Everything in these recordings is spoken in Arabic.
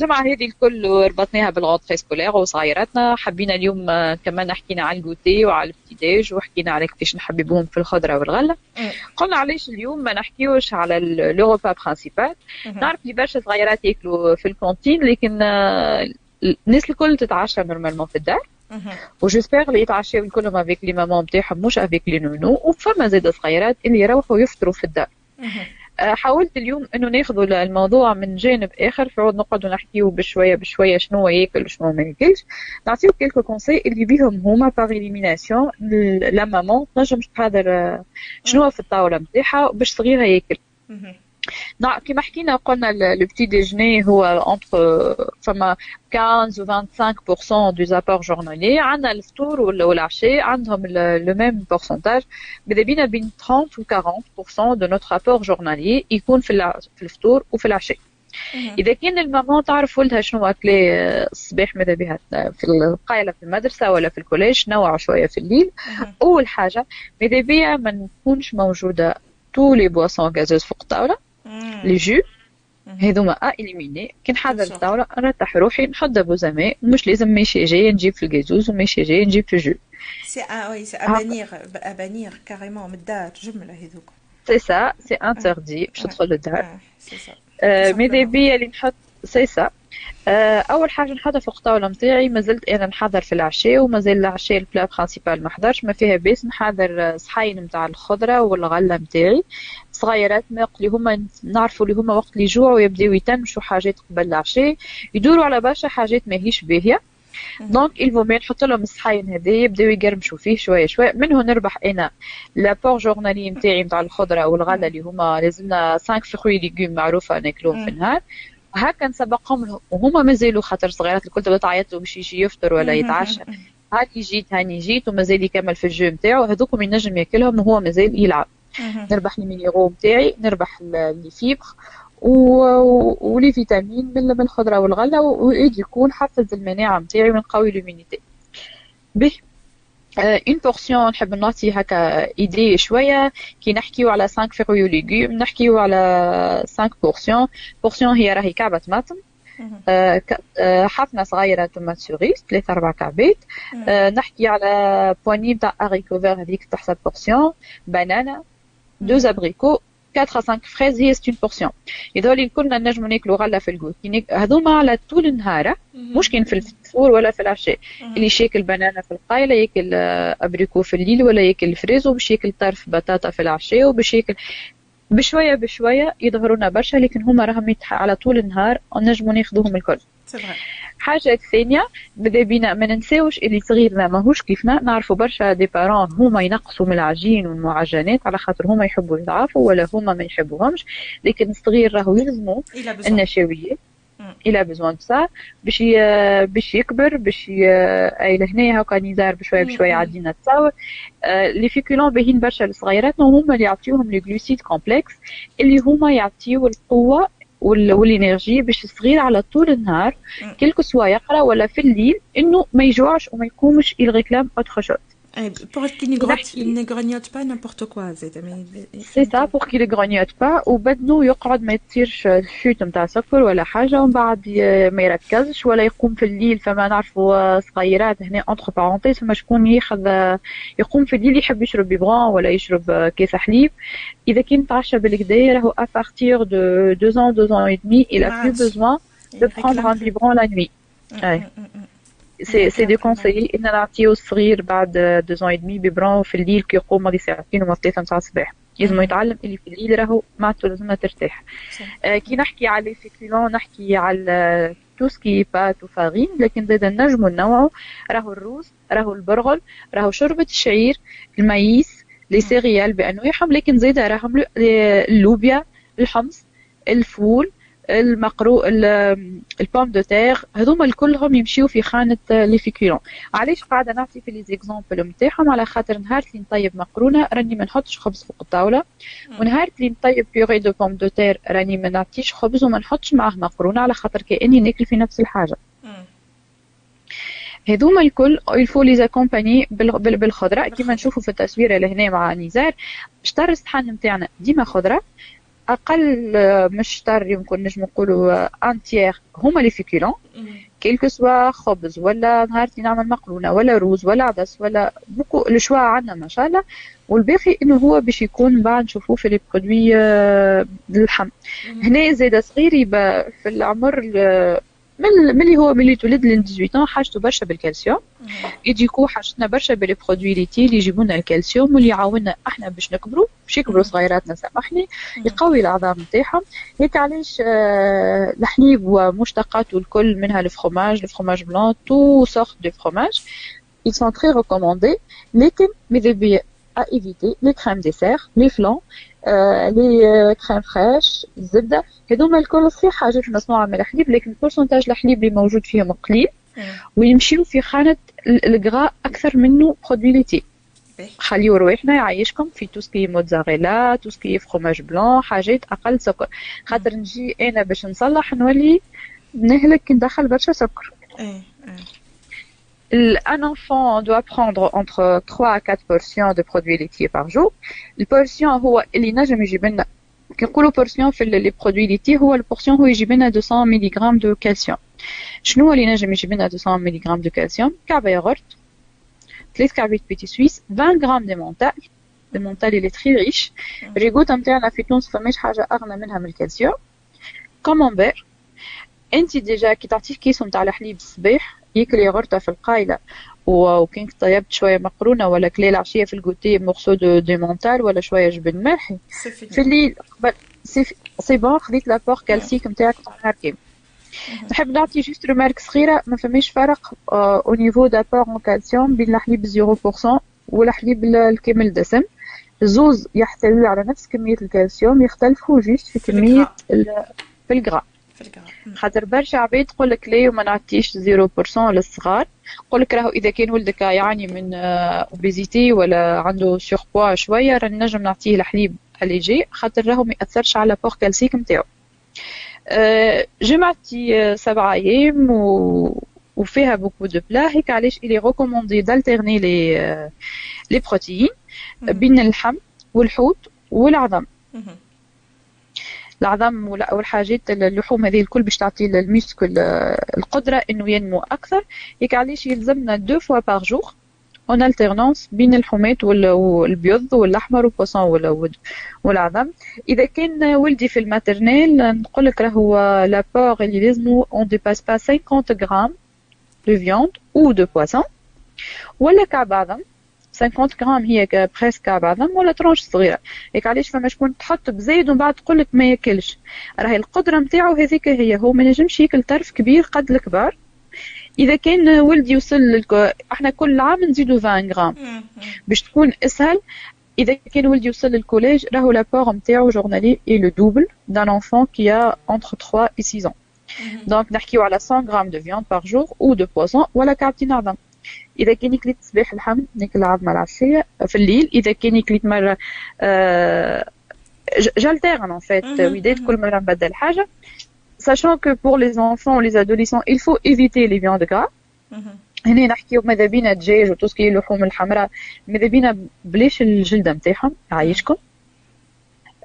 الجمعة هذه الكل ربطناها بال rentrée scolaire وصغيراتنا حبينا اليوم كمان حكينا على الجوتي وعلى ال petit-déj وحكينا على كيفاش نحببوهم في الخضرة والغلة. قلنا علاش اليوم ما نحكيوش على le principal نعرف اللي برشا صغيرات ياكلوا في ال cantine لكن الناس الكل تتعشى normalement في الدار. و j'espère اللي يتعشاو الكلهم avec les mamans نتاعهم مش avec les nounous وفما زاد صغيرات اللي يروحوا يفطروا في الدار. آه، حاولت اليوم إنه ناخذ الموضوع من جانب آخر. فعود نقعدوا نحكيو بشوية بشوية شنو ياكل وشنو ما ياكلش نعطيو quelques conseils اللي بيهم هما par élimination la maman تنجم تحضر آه، شنو في الطاولة نتاعها باش صغيرها ياكل. نعم كما حكينا قلنا le petit déjeuner هو entre فما 15 و 25% des apports journaliers عندنا الفطور والعشاء عندهم le même pourcentage ماذا بينا بين 30 و 40% de notre apport journalier يكون في في الفطور وفي العشاء اذا كان ال maman تعرف ولدها شنو اكلي الصباح ماذا بها في القايله في المدرسة ولا في ال collège نوع شوية في الليل اول حاجة ماذا بيا ما نكونش موجوده les boissons gazeuses فوق الطاوله les jus. هذوما à éliminer. كي نحضر الدورة نرتاح روحي نحط بوزامي. مش لازم ماشي جاي نجيب في الجازوز وماشي جاي نجيب في ال jus si oui c'est à bannir à bannir carrément من الدار جمله هذوك c'est ça c'est interdit باش تدخل للدار سي سا ماذا بيا اللي نحط سي سا آه، أول حاجة نحطها في الطاوله نتاعي مازلت أنا نحضر في العشاء ومازال العشاء ال plat principal ما حضرش. ما فيها باس نحضر صحين نتاع الخضرة والغلة نتاعي صغيرات ما اللي هما نعرفوا اللي هما وقت اللي يجوعوا يبداو يتنشوا حاجات قبل العشاء. يدوروا على برشا حاجات ماهيش باهية. donc il vaut mieux نحط لهم الصحين هذا يبداو يقرمشوا فيه شوية شوية. منه نربح أنا l'apport journalier نتاعي نتاع الخضرة والغلة اللي هما لازمنا 5 fruits légumes معروفة ناكلوهم في النهار. هكا نسبقهم وهما مازالوا خاطر صغيرات الكل تبدا تعيط له باش يجي يفطر ولا يتعشى. هاني جيت هاني جيت ومازال يكمل في ال jeu نتاعو هذوكم ينجم ياكلهم وهو مازال يلعب. نربح ال minéraux نتاعي نربح les fibres و les vitamines من الخضرة والغلة ويجي يكون حفز المناعة نتاعي ونقوي l'immunité به. une portion نحب نعطي هكا idée شوية كي نحكيو على 5 fruits légumes نحكيو على 5 portions portion هي راهي كعبه طماطم حفنه صغيره tomates cerises ثلاثة أربع كعبات نحكي على poignée نتاع haricots verts هذيك تحسب portion بانانا deux abricots 4 à 5 فريز هي c'est une portion هذول كلنا نجمو ناكلو غلة في الجوت هذوما على طول النهار مش كاين في الفطور ولا في العشاء. اللي شاكل بنانا في القايلة ياكل abricot في الليل ولا ياكل فريز وباش ياكل طرف بطاطا في العشاء وباش ياكل بشوية بشوية يظهرونا برشا لكن هما راهم على طول النهار نجمو ناخذوهم الكل. حاجة ثانية ماذا بينا ما ننساوش اللي صغيرنا ماهوش كيفنا. نعرفوا برشا des parents هما ينقصوا من العجين والمعجنات على خاطر هما يحبوا يضعفوا ولا هما ما يحبوهمش. لكن الصغير راهو يلزموا النشويات il a besoin de ça باش باش يكبر باش اي لهنا هاكا نزار بشوية بشوية عدينا تصاور les féculents باهين برشا لصغيراتنا هما اللي يعطيوهم les glucides complexes اللي هما يعطيو القوة وال énergie باش الصغير على طول النهار كل سوا يقرأ ولا في الليل إنه ما يجوعش وما يقومش ي réclame autre chose pour qu'il ne grignote pas n'importe quoi c'est ça pour qu'il ne grignote pas وبدنو يقعد ما يصيرش chute نتاع سكر ولا حاجة ومن بعد ما يركزش ولا يقوم في الليل فما نعرفوا صغيرات هنا entre parenthèses فما شكون ياخذ يقوم في الليل يحب يشرب biberon ولا يشرب كيس حليب اذا كان تعشى بالكدا راهو à partir de 2 ans 2 ans et demi il a plus besoin de prendre un biberon la nuit. c'est c'est déconseillé ان نعطيو الصغير بعد deux ans et demi biberon في الليل كي يقوم ماضي ساعتين وما ثلاثة نتاع الصباح. لازم يتعلم اللي في الليل راهو معناتو لازمنا ترتاح. آه كي نحكي على لي نحكي على tout ce qui pâtes و farine لكن زاد نجمو نوعو راهو الروز راهو البرغل راهو شوربة الشعير ال maïs les céréales بأنواعهم لكن زاد راهم اللوبيا الحمص الفول المقرو ال pommes de terre هذوما كلهم يمشيو في خانة les féculents. علاش قاعدة نعطي في les exemples نتاعهم على خاطر نهار اللي نطيب مقرونة راني ما نحطش خبز فوق الطاولة. ونهار اللي نطيب purée de pommes de terre راني ما نعطيش خبز وما نحطش معاه مقرونة على خاطر كأني ناكل في نفس الحاجة. هذوما الكل il faut les accompagner بالخضرة. كيما نشوفوا في التصويره لهنا مع نزار شطر الصحن نتاعنا ديما خضرة. أقل من شطر يمكن نجم نقولوا un tiers هما les féculents. كيلكو سوا خبز ولا نهارتي نعمل مقرونة ولا روز ولا عدس ولا beaucoup de choix عندنا ما شاء الله. والباقي إنه هو باش يكون بعد نشوفوه في les produits اللحم. هنا زيد صغير في العمر من ملي هو ملي تولد ل 18 حاجته برشا بالكالسيوم. يجيكو حاجتنا برشا ب les produits laitiers اللي يجيبوا لنا الكالسيوم واللي يعاوننا إحنا باش نكبروا باش يكبروا صغيراتنا سامحني. يقوي العظام نتاعهم هيك علاش آه الحليب ومشتقاته الكل منها ال fromage ال fromage blanc toutes sortes de fromages ils sont très recommandés. لكن ماذا بيا à éviter les crèmes dessert les flancs les crèmes fraîches الزبده هذوما الكل صحيح حاجات مصنوعة من الحليب لكن pourcentage الحليب اللي موجود فيهم قليل ويمشيو في خانة ال gras أكثر منه produits laitiers خليو رواحنا يعيشكم في توسكي موتزاريلا توسكي فروماج بلون حاجات أقل سكر. خاطر نجي أنا باش نصلح نولي نهلك ندخل برشا سكر. Un enfant doit prendre entre 3 à 4 portions de produits laitiers par jour. ال portion هو اللي نجم يجيب لنا كنقولوا portion في les produits laitiers هو ال portion هو يجيب لنا 200 ملغ de calcium شنو هو اللي نجم يجيب لنا 200 ملغ de calcium كعبه ياغورت ثلاث كعبات petits suisses 20 غرام d'emmental d'emmental اللي très riche الريقوتة نتاعنا في تونس فماش حاجة اغنى منها من الكالسيوم comment faire انت déjà كي تعطيه كيس نتاع الحليب الصباح ياكل ياغرته في القايلة. وكان طيبت شوية مقرونة ولا كلي العشيه في ال goûter morceau de d'emmental ولا شوية جبن ملحي في الليل قبل c'est bon خذيت l'apport calcique نتاعك تاع نهار كامل نحب نعطي juste remarque صغيرة ما فماش فرق au niveau d'apport en calcium بين الحليب 0% والحليب الكامل دسم. زوز يحتوي على نفس كمية الكالسيوم يختلفوا juste في كمية في الجرام. خاطر برشا عباد تقول لك ليه وما نعطيش 0% للصغار. نقول لك راهو إذا كان ولدك يعاني من obésité ولا عنده surpoids شوية راه نجم نعطيه الحليب allégé خاطر راهو ما يأثرش على l'apport calcique نتاعو. جمعتي سبعة أيام و وفيها beaucoup de plats هيك علاش؟ il est recommandé d'alterner les les protéines بين اللحم والحوت والعظم. العظم والحاجات اللحوم هذه الكل باش تعطي لل muscle القدرة إنه ينمو أكثر. هيك علاش يلزمنا deux fois par jour en alternance بين اللحومات والبيض والأحمر وال poisson والعظم إذا كان ولدي في ال maternelle نقول لك راهو l'apport اللي لازمو on dépasse pas 50 غرام de viande ou de poisson ولا كعب عظم. 50 غرام هي presque بعضهم ولا tranche صغيرة. هيك علاش فما شكون تحط بزايد ومن بعد تقول لك ما ياكلش. راهي القدرة نتاعو هذيك هي هو ما نجمش ياكل طرف كبير قد الكبار. إذا كان ولدي يوصل لل co... إحنا كل عام نزيدو 20 غرام. باش تكون أسهل إذا كان ولدي يوصل لل collège راهو l'apport نتاعو journalier est le double d'un enfant qui a entre 3 و 6 ans. donc نحكيو على 100 غرام de viande par jour ou de poisson ولا كعبتين عظم إذا كان يكليت صباح الحمد ناكل العظمة العشيه في الليل إذا كان يكليت مرة آه j'alterne en fait. وديت كل مره نبدل حاجة sachant que pour les enfants les adolescents il faut éviter les viandes gras. هنا نحكيو ماذا بينا دجاج و tout ce qui اللحوم الحمراء. ماذا بينا بلاش الجلده نتاعهم يعيشكم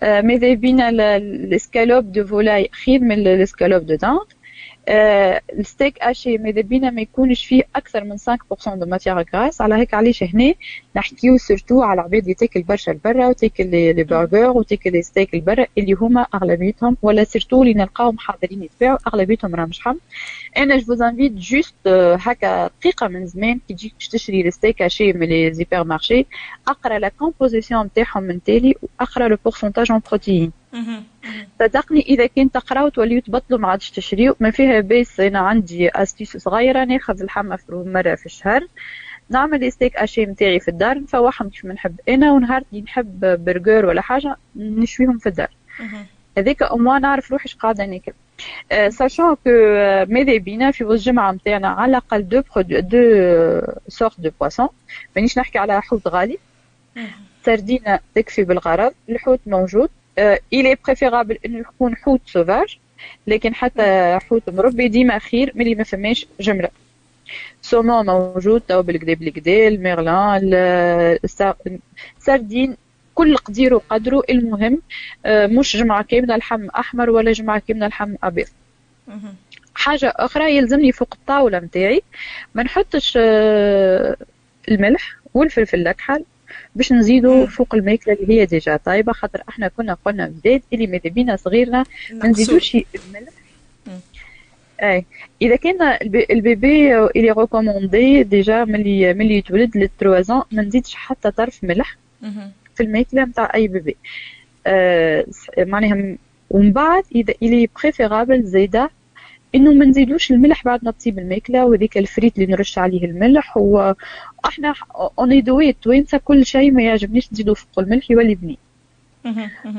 ماذا بينا ال escalope de volaille خير من ال escalope de dinde. آه ال steak haché ماذا بينا ما يكونش فيه أكثر من 5% de matière grasse على هيك علاش هنا نحكيو surtout على عباد اللي تاكل برشا البرا وتاكل les burgers وتاكل les steaks البرا اللي هما أغلبيتهم ولا surtout اللي نلقاهم حاضرين يتباعوا أغلبيتهم راهم شحم أنا j'invite juste هكا دقيقة من زمان كي تجيك تشري ال steak haché من les hypermarchés أقرأ la composition نتاعهم من تالي وأقرأ le pourcentage en protéines صدقني إذا كنت تقراو توليو تبطلوا ما عادش تشريو ما فيها باس أنا عندي astuce صغيرة ناخذ اللحمه مرة في الشهر. نعمل steak haché نتاعي في الدار نفوحهم كيف ما نحب. أنا ونهار نحب برجر ولا حاجة نشويهم في الدار. هذيك à moi نعرف روحي قاعدة ناكل. sachant que ماذا بينا في وسط الجمعة نتاعنا على الأقل deux produits deux sortes de poissons مانيش نحكي على حوت غالي. سردينة تكفي بالغرض الحوت موجود. il est préférable إنه يكون حوت sauvage لكن حتى حوت مربي ديما خير ملي ما فماش جمرة. saumon موجود تو بالكدا بالكدا ال merlan السردين كل قدير وقدره المهم آه، مش جمعة كاملة لحم أحمر ولا جمعة كاملة لحم أبيض. حاجة أخرى يلزمني فوق الطاولة متاعي ما نحطش آه، الملح والفلفل الأكحل باش نزيدو فوق الماكلة اللي هي déjà. طايبه خاطر إحنا كنا قلنا بداية اللي ماذا بينا صغيرنا ما نزيدوش الملح إي. إذا كان ال bébé il est recommandé déjà ملي ملي يتولد ل 3 ما نزيدش حتى طرف ملح في الماكلة نتاع أي bébé. آه معناها ومن بعد إذا il est préférable زايدة إنه ما نزيدوش الملح بعد ما تطيب الماكلة وذيك الفريت اللي نرش عليه الملح وإحنا on est doués توينسا كل شيء ما يعجبنيش نزيدو فوق الملح يولي بنين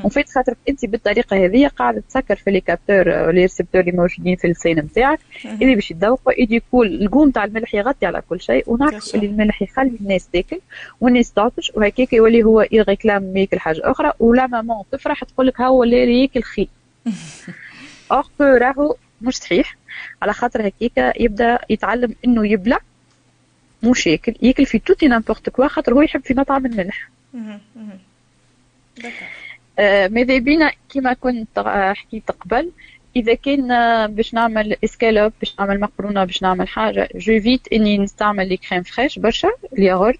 و vite خاطر أنت بالطريقة هذه قاعدة تسكر في les capteurs les récepteurs اللي موجودين في اللسان نتاعك. اللي باش يذوقوا يجي يكون القوم تاع الملح يغطي على كل شيء ونعرف اللي الملح يخلي الناس تاكل والناس تعطش وهكاك يولي هو ي réclame ياكل حاجة أخرى ولا ماما تفرح تقول لك ها هو اللي ياكل خي اخ راهو مش صحيح. على خاطر هكاك يبدأ يتعلم إنه يبلع مش ياكل ياكل في tout et n'importe quoi خاطر هو يحب في مطعم الملح. آه ماذا بينا؟ كما كنت حكيت قبل إذا كان باش نعمل اسكالوب باش نعمل مقرونة باش نعمل حاجة j'évite إني نستعمل les crèmes fraîches برشا الياغورت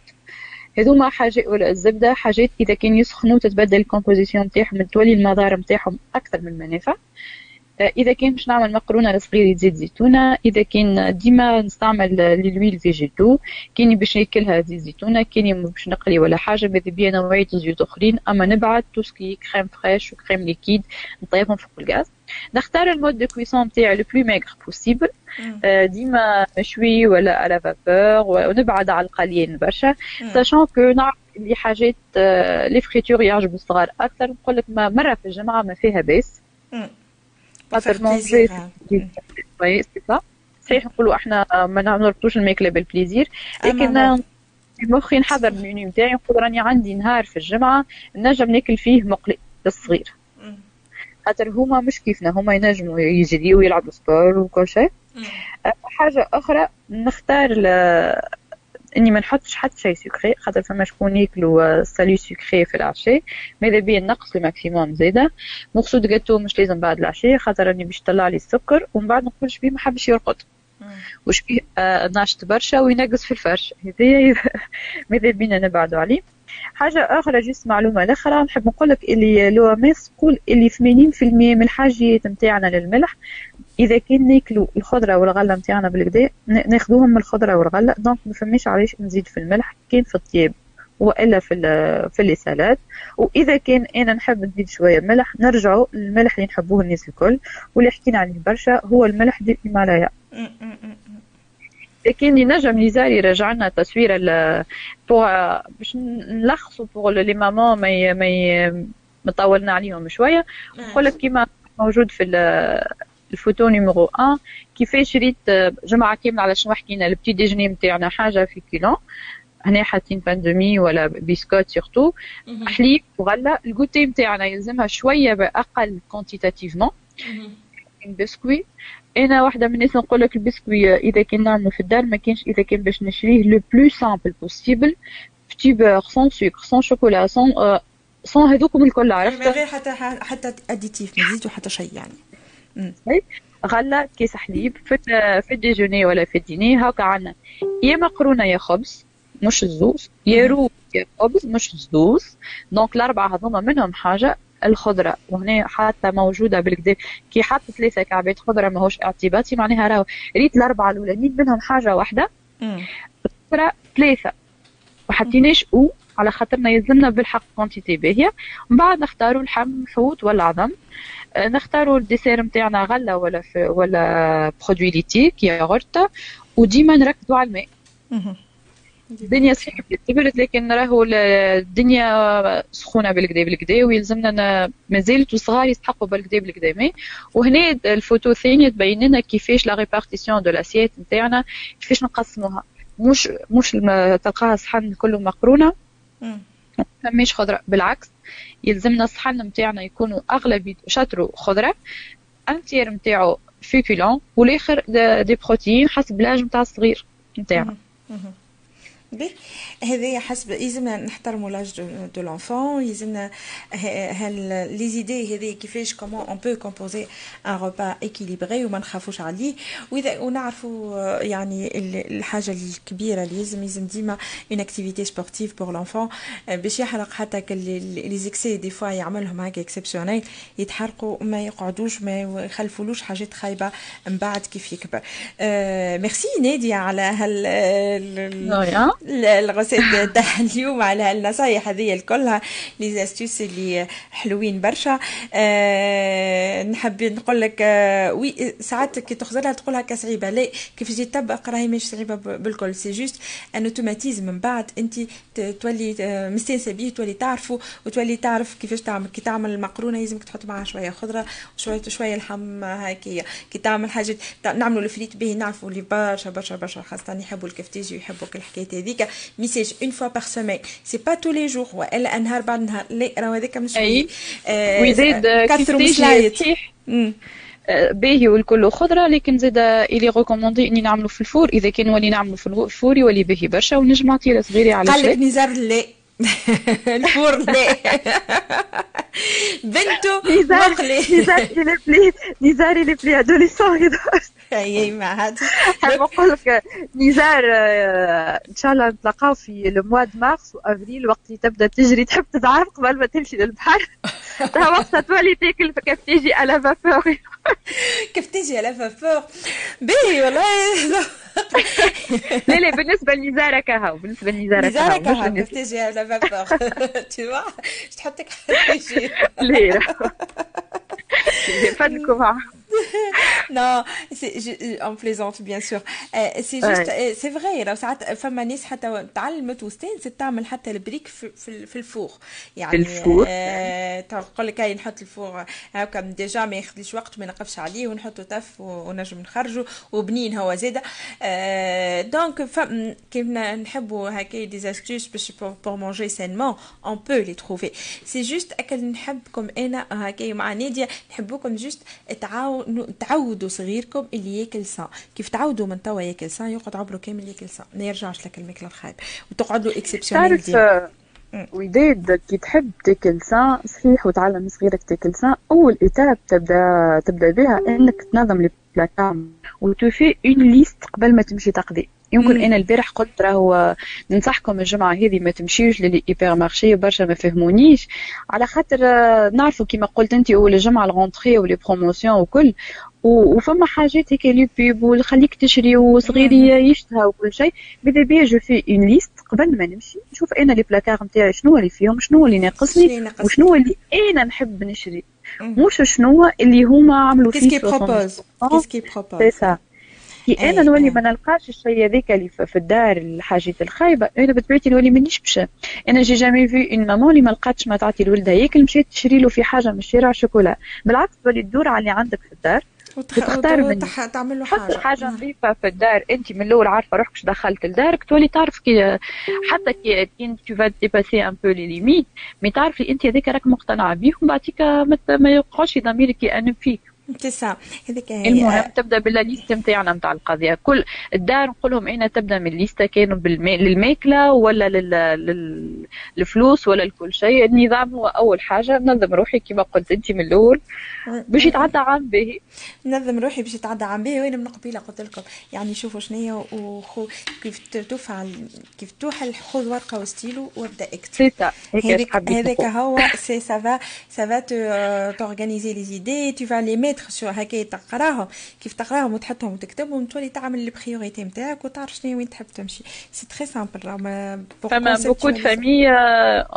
هذوما حاجة ولا الزبدة حاجات إذا كان يسخنوا تتبدل ال composition نتاعهم تولي المضار نتاعهم أكثر من المنافع. إذا كان باش نعمل مقرونة صغير يزيد زيتونة إذا كان ديما نستعمل l'huile végétale كاين باش ناكلها زيت زيتونة كاين باش نقلي ولا حاجة ماذا بيا نوعية زيوت أخرين. أما نبعد tout ce qui crème fraîche و crème liquide نطيبهم فوق الغاز نختار ال mode de cuisson تاعي le plus maigre possible ديما مشوي ولا à la vapeur ونبعد على القليين برشا. sachant que نعرف اللي حاجات les fritures يعجبوا الصغار أكثر نقول لك مرة في الجمعة ما فيها باس manger oui c'est ça صحيح نقولوا إحنا ما نربطوش الماكله بال plaisir لكن مخي نحضر المنيو نتاعي نقول راني عندي نهار في الجمعه نجم ناكل فيه مقلي للصغير خاطر هما مش كيفنا هما ينجموا يجريوا ويلعبوا sport وكل شيء حاجة أخرى نختار إني ما نحطش حتى شيء sucré خاطر فما شكون ياكلوا salé sucré في العشاء ماذا بيا نقص ال maximum زاده مقصود جاتو مش لازم بعد العشاء خاطر راني باش طلع لي السكر ومن بعد نقول شبيه ما حبش يرقد. وش بيه آه ناشط برشا وينقص في الفرش. هذايا ماذا بينا نبعدوا عليه؟ حاجة أخرى juste معلومة الأخرى. نحب نقول لك اللي l'OMS تقول اللي 80% من الحاجيات نتاعنا للملح إذا كان ناكلوا الخضرة والغلة نتاعنا بالكدا ناخذوهم من الخضرة والغلة. donc ما فماش علاش نزيد في الملح كان في الطياب وإلا في في les salades وإذا كان أنا نحب نزيد شوية ملح نرجعوا للملح اللي نحبوه الناس الكل. واللي حكينا عليه برشا هو الملح ديال الهيمالايا لكن ينجم ليزار يرجع لنا تصويره pour باش نلخصوا pour les mamans ما ما مطولنا عليهم شوية. نقول لك كيما موجود في ال photo numéro 1 كيفاش ريت جمعة كاملة على شنو حكينا ال petit-déjeuner نتاعنا حاجة féculent هنا حاطين pain de mie ولا biscotte surtout حليب وغله ال goûter نتاعنا يلزمها شوية بأقل quantitativement بسكوي أنا واحدة من الناس نقول لك البسكوي إذا كان نعمله في الدار ما كانش إذا كان باش نشريه le plus simple possible petit-beurre sans sucre sans chocolat sans sans هذوكم الكل عرفت؟ من غير حتى حتى additif ما يزيدوا حتى شيء يعني. غله كاس حليب في في ال déjeuner ولا في ال dîner هاكا عندنا. يا مقرونة يا خبز مش الزوز. يا روز يا خبز مش الزوز. donc الأربعة هذوما منهم حاجة. الخضرة. وهنا حتى موجودة بالكدا كي حط ثلاثة كعبات خضرة ماهوش اعتباطي معناها راهو ريت الأربعة الأولانيين منهم حاجة واحدة. الخضرة ثلاثة. ما حطيناش أو على خاطرنا يلزمنا بالحق quantité باهية. ومن بعد نختاروا اللحم حوت ولا عظم. آه، نختاروا ال dessert نتاعنا غلة ولا ولا produit laitier ياغورت وديما نركزوا على الماء. الدنيا صحيح كبرت لكن راهو الدنيا سخونة بالكدا بالكدا ويلزمنا مازالت صغار يسحقوا بالكدا بالكدا mais وهنا الفوتو الثانية تبين لنا كيفاش la répartition de l'assiette نتاعنا كيفاش نقسموها. مش مش تلقاها صحن كله مقرونة. مش خضرة بالعكس. يلزمنا الصحن نتاعنا يكونوا اغلبيه شطروا خضرة un tiers نتاعو féculent والآخر des protéines حسب l'âge نتاع الصغير نتاعنا. باهي هذايا حسب يلزمنا نحترموا l'âge de l'enfant يلزمنا هال les idées هذه كيفاش comment on peut composer un repas équilibré وما نخافوش عليه. وإذا ونعرفوا يعني الحاجة الكبيرة اللي يلزم يلزم ديما une activité sportive pour l'enfant باش يحرق حتى les excès des fois يعملهم هكا exceptionnel يتحرقوا ما يقعدوش ما يخلفولوش حاجات خايبة من بعد كيف يكبر. ميرسي نادية على هال الغسيل تاع اليوم على النصايح هذه الكلها les astuces اللي حلوين برشا. أه نحب نقول لك أه oui ساعات كي تخزرها تقول هكا صعيبة. لا كيف تجي تطبق راهي مش صعيبة بالكل. c'est juste un automatisme من بعد أنت تولي مستانسه بيه تولي تعرفه وتولي تعرف كيفاش تعمل. كي تعمل المقرونة لازمك تحط معها شوية خضرة وشويه شوية لحم هكايا كي تعمل حاجة نعملوا الفريت به نعرفوا اللي برشا برشا برشا. خاصة يحبوا الكفتاجي ويحبوا كل الحكاية هذيك mais ça une fois par semaine c'est pas tous les jours والا نهار بعد نهار. لا راه هذاك مش أي. ويزيد كفتاجي باهي والكل خضرة لكن زاد إلي recommandé إني نعملو في ال four. إذا كان ولي نعملو في ال four يولي باهي برشا. ونجم عطيلة صغيرة على قال لك نزار لا ال four لا بنته مقلي. نزار اللي بلي نزار اللي بلي أدوليسون اي ما عاد. حاب نقول لك نزار إن شاء الله نتلاقاو في ال mois de mars وأفريل وقت اللي تبدأ تجري تحب تتعرف قبل ما تمشي للبحر. تها وقتها تولي تاكل كيف تيجي على فابور كيف تيجي على فابور باهي والله. لا لا بالنسبة لنزاره كهو بالنسبة لنزاره نزارة كهو كيف تيجي à la vapeur tu vois je تحطك؟ لا فدكم non, je, on plaisante bien sûr. Euh, c'est juste, ouais. c'est vrai لو ساعات فما ناس حتى تعلمت واستانست تعمل حتى البريك في, في, في ال four يعني ال four آه تقول لك هاي نحط ال four هاكا déjà ما ياخذليش وقت ما نقفش عليه ونحطه تف ونجم نخرجه وبنين هو زاده آه donc كيف نحبوا هكا des astuces باش pour manger sainement on peut les trouver c'est juste أكل نحبكم أنا هكا مع نادية نحبوكم juste تعاونوا تعودوا صغيركم اللي ياكل sain كيف تعودوا من توا ياكل sain يقعد عمره كامل ياكل sain ما يرجعش لك الماكلة الخايب وتقعد له exceptionnelle وداد كي تحب تاكل sain صحيح وتعلم صغيرك تاكل sain أول étape تبدأ تبدأ بها إنك تنظم لي placards et tu fais une liste قبل ما تمشي تقضي. يمكن مم. أنا البارح قلت راهو ننصحكم الجمعة هذه ما تمشيوش لل hypermarché برشا ما فهمونيش. على خاطر نعرفوا كيما قلت انت أول الجمعة ال rentrée و les promotions وكل وفما حاجات هيك les pubs وخليك تشري وصغير يشتهى وكل شيء. بدا بيا je fais une liste قبل ما نمشي. نشوف أنا les placards نتاعي شنو اللي فيهم شنو اللي ناقصني وشنو اللي أنا نحب نشري. مش شنو اللي هما عملوا فيه qu'est-ce qu'ils proposent qu'est-ce qu'ils proposent c'est que أنا نولي ما نلقاش الشيء هذاك اللي في الدار الحاجات الخايبة. أنا بطبيعتي نولي مانيش باش. أنا j'ai jamais vu une maman اللي ما لقاتش ما تعطي لولدها. ياكل مشيت تشري له في حاجة من الشارع شوكولا. بالعكس تولي تدور على اللي عندك في الدار. تختار من تعمل له حاجة. حاجة نظيفة في الدار. أنت من الأول عارفة روحك اش دخلت لدارك. تولي تعرف كي حتى كي كي tu vas dépasser un peu les limites mais تعرفي أنت هذاك راك مقتنعة بيه ومن بعديك ما يوقعش ضميرك يأنب فيك. تسعة. هذيك المهم تبدأ بال liste نتاعنا نتاع القضية. كل الدار نقول لهم أين تبدأ من الليسته كانوا. للماكلة ولا لل... لل... للفلوس ولا لكل شيء. النظام هو أول حاجة. ننظم روحي كما قلت أنت من الأول. باش يتعدى عام باهي ننظم روحي باش يتعدى عام باهي وين من قبيله قلت لكم. يعني شوفوا شنو وخو كيف تفعل كيف توحل خذ ورقة وستيلو وابدأ اكتب. هذاك هو. c'est ça va ça va t'organiser les idées tu vas les mettre شو هكا تقراهم. كيف تقراهم وتحطهم وتكتبهم تولي تعمل les priorités نتاعك وتعرف شنو وين تحب تمشي. c'est très simple فما beaucoup de familles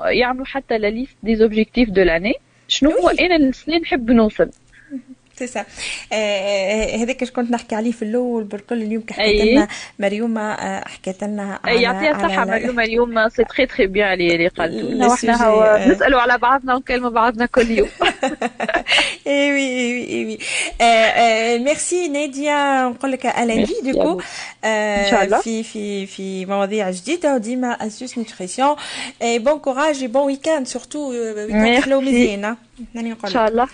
يعملوا حتى la liste des objectifs de l'année شنو هو؟ أنا السنين نحب نوصل؟ سي سا هذاك كنت نحكي عليه في الأول بالكل اليوم كي حكيت لنا مريومة حكيت لنا على يعطيها الصحة مريومة اليوم c'est très très bien اللي قالت إحنا هو نسألوا على بعضنا ونكلموا بعضنا كل يوم. إي وي إي وي ميرسي نادية نقول لك à lundi donc ان شاء الله في في في مواضيع جديدة وديما astuces nutrition bon courage bon week-end surtout week-end حلو مزيان ان شاء الله